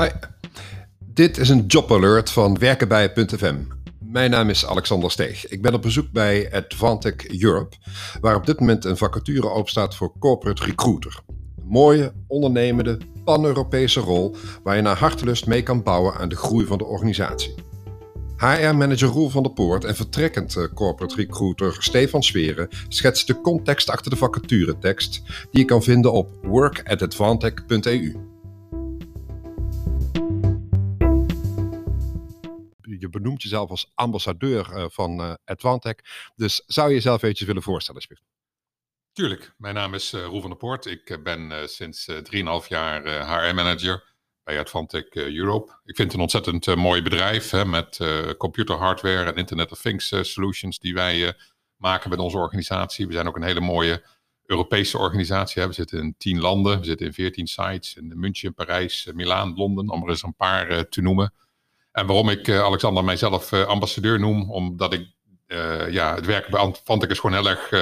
Hi, dit is een jobalert van werkenbij.fm. Mijn naam is Alexander Steeg. Ik ben op bezoek bij Advantech Europe, waar op dit moment een vacature opstaat voor corporate recruiter. Een mooie, ondernemende, pan-Europese rol waar je naar hartelust mee kan bouwen aan de groei van de organisatie. HR-manager Roel van der Poort en vertrekkend eh, corporate recruiter Stefan Sweren schetst de context achter de vacaturetekst die je kan vinden op workatadvantech.eu. benoemt jezelf als ambassadeur uh, van uh, Advantech. Dus zou je jezelf eventjes willen voorstellen, alsjeblieft? Tuurlijk. Mijn naam is uh, Roel van der Poort. Ik ben sinds 3,5 jaar HR-manager bij Advantech Europe. Ik vind het een ontzettend mooi bedrijf hè, met computerhardware en Internet of Things solutions die wij maken met onze organisatie. We zijn ook een hele mooie Europese organisatie. We zitten in 10 landen, we zitten in 14 sites in München, Parijs, Milaan, Londen, om er eens een paar te noemen. En waarom ik uh, Alexander mijzelf uh, ambassadeur noem, omdat ik uh, ja, het werk bij Anfantic is gewoon heel erg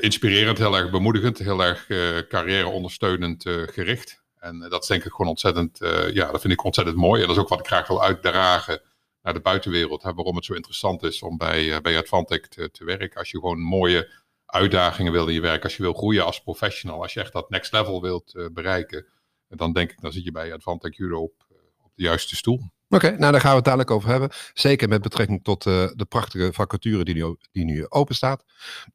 inspirerend, heel erg bemoedigend, heel erg carrière ondersteunend gericht. En dat denk ik gewoon ontzettend, ja, dat vind ik ontzettend mooi. En dat is ook wat ik graag wil uitdragen naar de buitenwereld. Hè, waarom het zo interessant is om bij, bij Advantech te, te werken. Als je gewoon mooie uitdagingen wil in je werk, als je wil groeien als professional, als je echt dat next level wilt bereiken, dan denk ik, dan zit je bij Advantech Europe op de juiste stoel. Oké, nou daar gaan we het dadelijk over hebben. Zeker met betrekking tot uh, de prachtige vacature die nu, die nu open staat.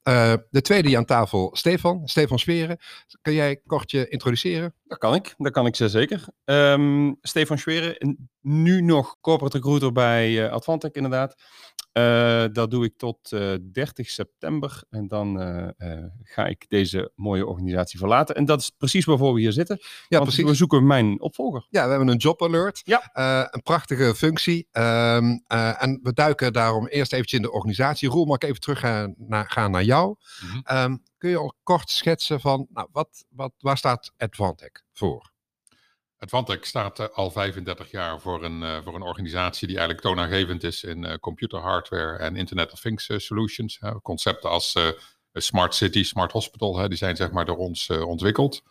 Uh, de tweede die aan tafel, Stefan. Stefan Schweren. Kan jij kort je introduceren? Dat kan ik, dat kan ik zeker. Um, Stefan Schweren, nu nog corporate recruiter bij uh, inderdaad. Uh, dat doe ik tot uh, 30 september. En dan uh, ga ik deze mooie organisatie verlaten. En dat is precies waarvoor we hier zitten. Ja, precies. We zoeken mijn opvolger. Ja, we hebben een job alert. Ja. een prachtige functie. Um, en we duiken daarom eerst eventjes in de organisatie. Roel, mag ik even terug gaan naar, gaan naar jou? Mm -hmm. um, kun je al kort schetsen van, nou, wat, wat, waar staat Advantech voor? Advantech staat al 35 jaar voor een, uh, voor een organisatie die eigenlijk toonaangevend is in uh, computerhardware en Internet of Things solutions. concepten als Smart City, Smart Hospital, die zijn zeg maar door ons ontwikkeld.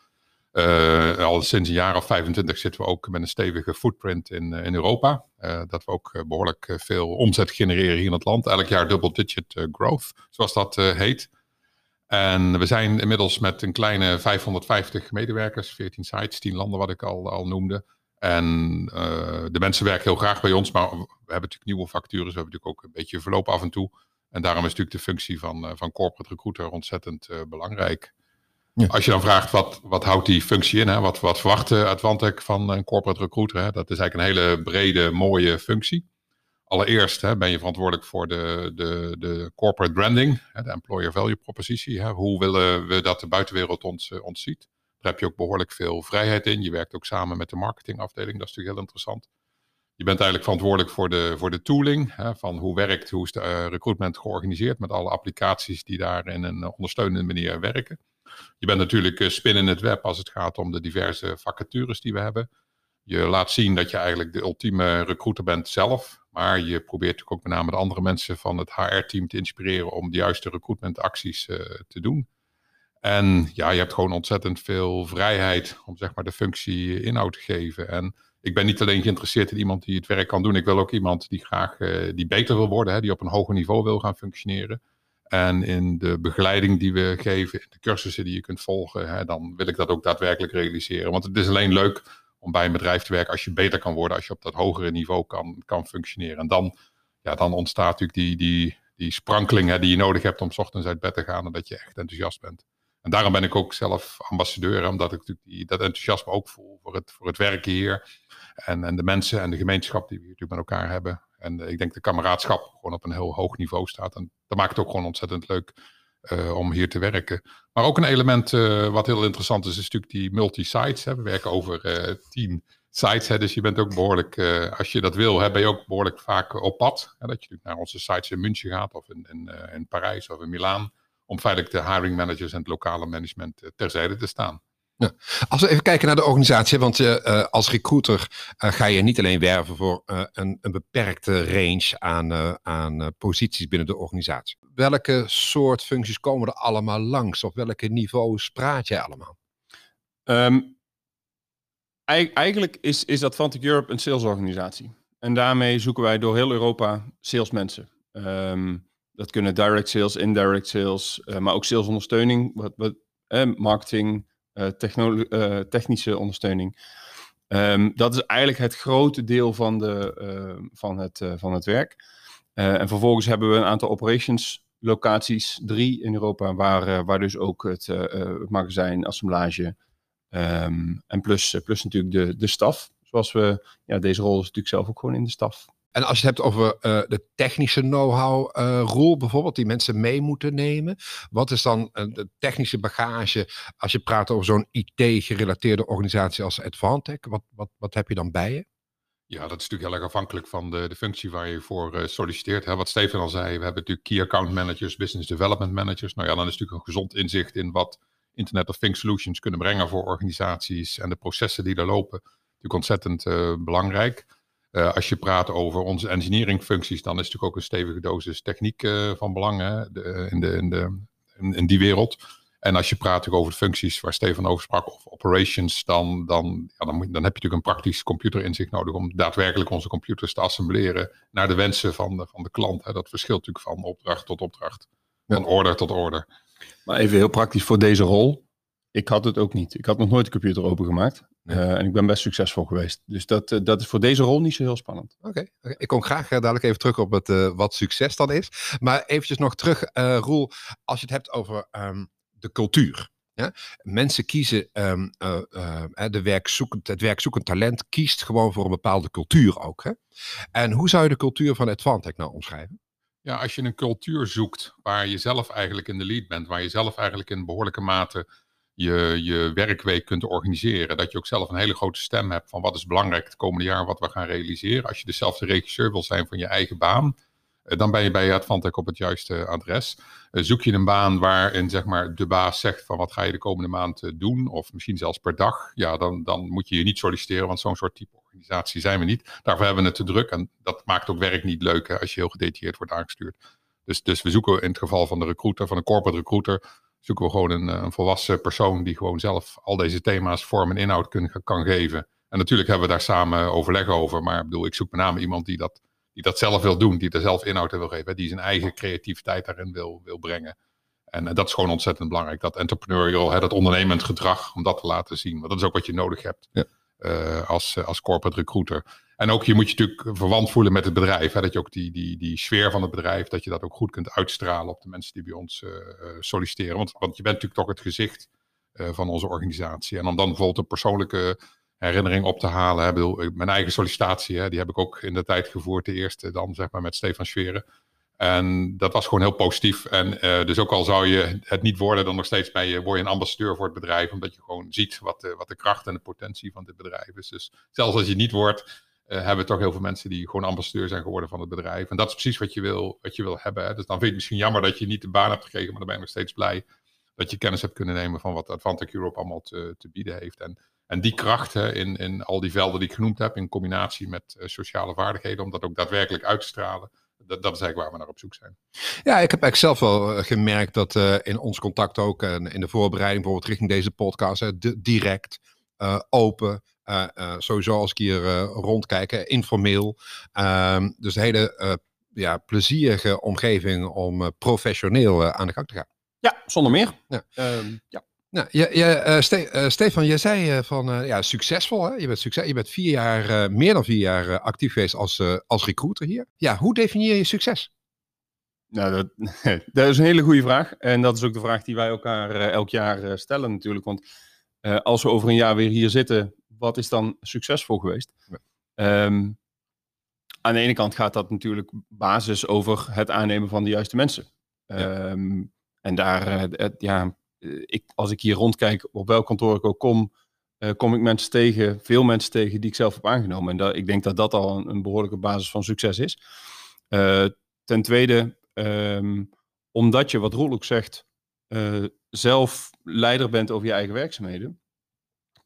al sinds een jaar of 25 zitten we ook met een stevige footprint in, in Europa. dat we ook behoorlijk veel omzet genereren hier in het land. Elk jaar double digit growth, zoals dat heet. En we zijn inmiddels met een kleine 550 medewerkers, 14 sites, 10 landen wat ik al, al noemde. En uh, de mensen werken heel graag bij ons, maar we hebben natuurlijk nieuwe factures, we hebben natuurlijk ook een beetje verloop af en toe. En daarom is natuurlijk de functie van, uh, van corporate recruiter ontzettend uh, belangrijk. Ja. Als je dan vraagt wat, wat houdt die functie in, hè? Wat, wat verwacht Advantech van een corporate recruiter, hè? dat is eigenlijk een hele brede, mooie functie. Allereerst hè, ben je verantwoordelijk voor de, de, de corporate branding, hè, de employer value propositie. Hè. Hoe willen we dat de buitenwereld ons, uh, ziet? Daar heb je ook behoorlijk veel vrijheid in. Je werkt ook samen met de marketingafdeling, dat is natuurlijk heel interessant. Je bent eigenlijk verantwoordelijk voor de, voor de tooling, hè, van hoe werkt, hoe is de uh, recruitment georganiseerd met alle applicaties die daar in een ondersteunende manier werken. Je bent natuurlijk spin in het web als het gaat om de diverse vacatures die we hebben. Je laat zien dat je eigenlijk de ultieme recruiter bent zelf. Maar je probeert natuurlijk ook met name de andere mensen van het HR-team te inspireren om de juiste recruitmentacties uh, te doen. En ja, je hebt gewoon ontzettend veel vrijheid om zeg maar de functie inhoud te geven. En ik ben niet alleen geïnteresseerd in iemand die het werk kan doen. Ik wil ook iemand die graag uh, die beter wil worden, hè, die op een hoger niveau wil gaan functioneren. En in de begeleiding die we geven, in de cursussen die je kunt volgen, hè, dan wil ik dat ook daadwerkelijk realiseren. Want het is alleen leuk om bij een bedrijf te werken als je beter kan worden, als je op dat hogere niveau kan, kan functioneren. En dan, ja, dan ontstaat natuurlijk die, die, die sprankeling hè, die je nodig hebt om s ochtends uit bed te gaan en dat je echt enthousiast bent. En daarom ben ik ook zelf ambassadeur, omdat ik natuurlijk die, dat enthousiasme ook voel voor het, voor het werken hier. En, en de mensen en de gemeenschap die we natuurlijk met elkaar hebben. En ik denk de kameraadschap gewoon op een heel hoog niveau staat. En dat maakt het ook gewoon ontzettend leuk om hier te werken. Maar ook een element uh, wat heel interessant is, is natuurlijk die multi-sites. We werken over uh, tien sites, dus je bent ook behoorlijk, als je dat wil, hè, ben je ook behoorlijk vaak op pad. Hè, dat je naar onze sites in München gaat of in, in, in Parijs of in Milaan, om feitelijk de hiring managers en het lokale management terzijde te staan. Ja. Als we even kijken naar de organisatie, want uh, als recruiter ga je niet alleen werven voor een, een, beperkte range aan, aan posities binnen de organisatie. Welke soort functies komen er allemaal langs? Op welke niveaus praat jij allemaal? Um, eigenlijk is, is Advantic Europe een salesorganisatie. En daarmee zoeken wij door heel Europa salesmensen. Um, dat kunnen direct sales, indirect sales, uh, maar ook salesondersteuning, wat, wat, eh, marketing, uh, technische ondersteuning. Um, dat is eigenlijk het grote deel van, de, van, het, van het werk. en vervolgens hebben we een aantal operations locaties, drie in Europa, waar, waar dus ook het, het magazijn, assemblage um, en plus, plus natuurlijk de, de staf. Zoals we, ja, deze rol is natuurlijk zelf ook gewoon in de staf. En als je het hebt over de technische know-how rol bijvoorbeeld, die mensen mee moeten nemen. Wat is dan de technische bagage als je praat over zo'n IT-gerelateerde organisatie als Advantech? Wat, wat, wat heb je dan bij je? Ja, dat is natuurlijk heel erg afhankelijk van de, de functie waar je voor solliciteert. Hè. Wat Steven al zei, we hebben natuurlijk Key Account Managers, Business Development Managers. Nou ja, dan is natuurlijk een gezond inzicht in wat Internet of Things Solutions kunnen brengen voor organisaties en de processen die daar lopen. Natuurlijk ontzettend belangrijk. Uh, als je praat over onze engineering functies, dan is natuurlijk ook een stevige dosis techniek van belang hè, in, de, in, de, in, die wereld. En als je praat over de functies waar Stefan over sprak, of operations, dan, dan, ja, dan, moet, dan heb je natuurlijk een praktisch computerinzicht nodig om daadwerkelijk onze computers te assembleren naar de wensen van de, van de klant. Hè. Dat verschilt natuurlijk van opdracht tot opdracht, van order tot order. Maar even heel praktisch voor deze rol. Ik had het ook niet. Ik had nog nooit de computer opengemaakt. Uh, en ik ben best succesvol geweest. Dus dat, uh, dat is voor deze rol niet zo heel spannend. Oké, okay. okay. ik kom graag uh, dadelijk even terug op het, wat succes dan is. Maar eventjes nog terug, Roel, als je het hebt over um, de cultuur. Ja? Mensen kiezen, um, de werkzoekend, het werkzoekend talent kiest gewoon voor een bepaalde cultuur ook. Hè? En hoe zou je de cultuur van Advantech nou omschrijven? Ja, als je een cultuur zoekt waar je zelf eigenlijk in de lead bent, waar je zelf eigenlijk in behoorlijke mate je, je werkweek kunt organiseren. Dat je ook zelf een hele grote stem hebt van wat is belangrijk het komende jaar, wat we gaan realiseren. Als je dezelfde regisseur wil zijn van je eigen baan, dan ben je bij Advantech op het juiste adres. Eh, zoek je een baan waarin zeg maar, de baas zegt van wat ga je de komende maand eh, doen, of misschien zelfs per dag, ja, dan, dan moet je je niet solliciteren, want zo'n soort type organisatie zijn we niet. Daarvoor hebben we het te druk en dat maakt ook werk niet leuk hè, als je heel gedetailleerd wordt aangestuurd. Dus, dus we zoeken in het geval van de recruiter, van een corporate recruiter, zoeken we gewoon een, eh, een, volwassen persoon die gewoon zelf al deze thema's vorm en inhoud kun, kan geven. En natuurlijk hebben we daar samen overleg over. Maar ik bedoel, ik zoek met name iemand die dat, die dat zelf wil doen, die er zelf inhoud in wil geven, die zijn eigen creativiteit daarin wil, wil brengen. En, dat is gewoon ontzettend belangrijk. Dat entrepreneurial, hè, dat ondernemend gedrag, om dat te laten zien. Want dat is ook wat je nodig hebt ja. uh, als, als corporate recruiter. En ook je moet je natuurlijk verwant voelen met het bedrijf. Hè, dat je ook die, die, die sfeer van het bedrijf, dat je dat ook goed kunt uitstralen op de mensen die bij ons uh, solliciteren. Want, want je bent natuurlijk toch het gezicht uh, van onze organisatie. En om dan bijvoorbeeld een persoonlijke herinnering op te halen. Hè, bedoel, mijn eigen sollicitatie, hè, die heb ik ook in de tijd gevoerd. De eerste dan zeg maar met Stefan Schweren. En dat was gewoon heel positief. En uh, dus ook al zou je het niet worden, dan nog steeds bij je, word je een ambassadeur voor het bedrijf. Omdat je gewoon ziet wat de, wat de kracht en de potentie van dit bedrijf is. Dus zelfs als je het niet wordt, uh, hebben toch heel veel mensen die gewoon ambassadeur zijn geworden van het bedrijf. En dat is precies wat je wil, wat je wil hebben. Hè. Dus dan vind je het misschien jammer dat je niet de baan hebt gekregen, maar dan ben je nog steeds blij dat je kennis hebt kunnen nemen van wat Advantic Europe allemaal te, te bieden heeft. En, en die krachten in, in al die velden die ik genoemd heb, in combinatie met uh, sociale vaardigheden, om dat ook daadwerkelijk uit te stralen. Dat, dat, is eigenlijk waar we naar op zoek zijn. Ja, ik heb eigenlijk zelf wel eh, gemerkt dat uh, in ons contact ook en in de voorbereiding bijvoorbeeld richting deze podcast, uh, direct, open, uh, uh, sowieso als ik hier uh, rondkijk, informeel. Ehm, dus een hele ja, plezierige omgeving om professioneel aan de gang te gaan. Ja, zonder meer. Ja. Ehm, ja. Nou, je, je, Ste Stefan, je zei van ja, succesvol. Hè? Je, bent succes, je bent vier jaar, meer dan vier jaar actief geweest als, als recruiter hier. Ja, hoe definieer je succes? Nou, dat, dat, is een hele goede vraag. En dat is ook de vraag die wij elkaar elk jaar stellen natuurlijk. Want als we over een jaar weer hier zitten, wat is dan succesvol geweest? Um, aan de ene kant gaat dat natuurlijk basis over het aannemen van de juiste mensen. Ja. Um, en daar, het, ja, ik, als ik hier rondkijk, op welk kantoor ik ook kom, uh, kom ik mensen tegen, veel mensen tegen die ik zelf heb aangenomen. En ik denk dat dat al een, behoorlijke basis van succes is. Uh, ten tweede, um, omdat je, wat Roel ook zegt, zelf leider bent over je eigen werkzaamheden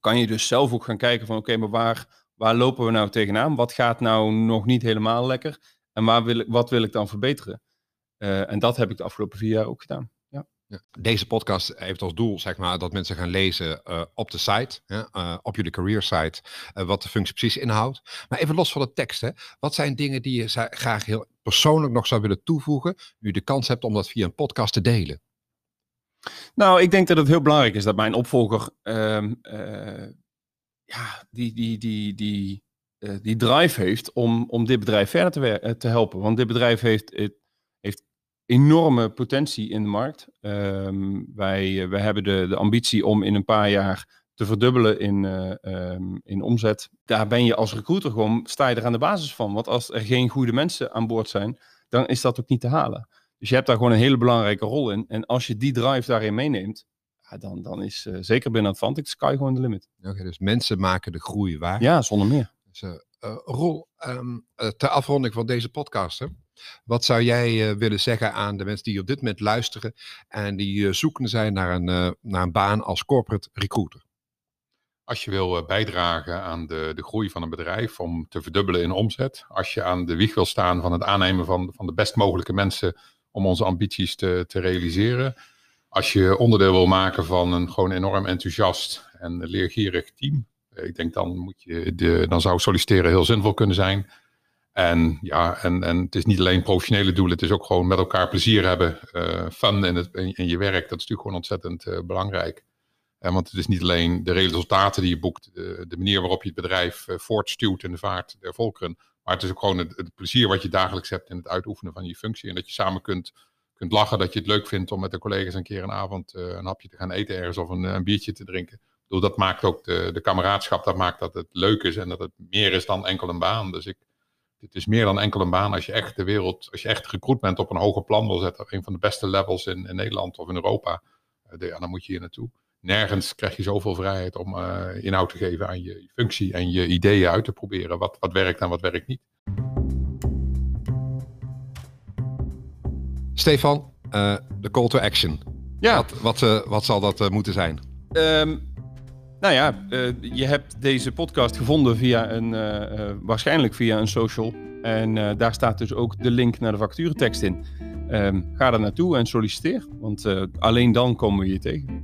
kan je dus zelf ook gaan kijken van oké, maar waar, waar lopen we nou tegenaan? Wat gaat nou nog niet helemaal lekker? En waar wil ik, wat wil ik dan verbeteren? En dat heb ik de afgelopen vier jaar ook gedaan. Deze podcast heeft als doel zeg maar, dat mensen gaan lezen uh, op de site, uh, op jullie career site, uh, wat de functie precies inhoudt. Maar even los van de tekst, hè, wat zijn dingen die je graag heel persoonlijk nog zou willen toevoegen, nu de kans hebt om dat via een podcast te delen? Nou, ik denk dat het heel belangrijk is dat mijn opvolger uh, ja, die, die, die, die, die drive heeft om, om dit bedrijf verder te, te helpen. Want dit bedrijf heeft, heeft enorme potentie in de markt. Um, wij, wij hebben de, de ambitie om in een paar jaar te verdubbelen in, um, in omzet. Daar ben je als recruiter gewoon, sta je er aan de basis van. Want als er geen goede mensen aan boord zijn, dan is dat ook niet te halen. Dus je hebt daar gewoon een hele belangrijke rol in. En als je die drive daarin meeneemt, ja, dan, dan is uh, zeker binnen Advantic Sky gewoon de limit. Oké, okay, dus mensen maken de groei waar. Ja, zonder meer. Dus, uh, Roel, um, ter afronding van deze podcast, hè, wat zou jij willen zeggen aan de mensen die op dit moment luisteren en die zoekende zijn naar een, naar een baan als corporate recruiter? Als je wil bijdragen aan de, de groei van een bedrijf om te verdubbelen in omzet, als je aan de wieg wil staan van het aannemen van, van de best mogelijke mensen om onze ambities te, te realiseren. Als je onderdeel wil maken van een gewoon enorm enthousiast en leergierig team, eh, ik denk dan, moet je de, dan zou solliciteren heel zinvol kunnen zijn. En ja, en, en het is niet alleen professionele doelen, het is ook gewoon met elkaar plezier hebben, uh, fun in, het, in, je werk. Dat is natuurlijk gewoon ontzettend uh, belangrijk. En want het is niet alleen de resultaten die je boekt, de, manier waarop je het bedrijf uh, voortstuwt in de vaart der volkeren, maar het is ook gewoon het, plezier wat je dagelijks hebt in het uitoefenen van je functie. En dat je samen kunt, kunt lachen, dat je het leuk vindt om met de collega's een keer een avond een hapje te gaan eten ergens of een, een biertje te drinken. Bedoel, dat maakt ook de, de kameraadschap, dat maakt dat het leuk is en dat het meer is dan enkel een baan. Dus ik, het is meer dan enkel een baan als je echt de wereld, als je echt recruitment op een hoger plan wil zetten. Een van de beste levels in, in Nederland of in Europa. De, ja, dan moet je hier naartoe. Nergens krijg je zoveel vrijheid om uh, inhoud te geven aan je, functie en je ideeën uit te proberen. Wat, wat werkt en wat werkt niet. Stefan, uh, de call to action. Ja. Wat, wat, uh, wat zal dat moeten zijn? Um, nou ja, je hebt deze podcast gevonden via een, waarschijnlijk via een social. En daar staat dus ook de link naar de vacaturetekst in. Um, ga er naartoe en solliciteer, want alleen dan komen we je tegen.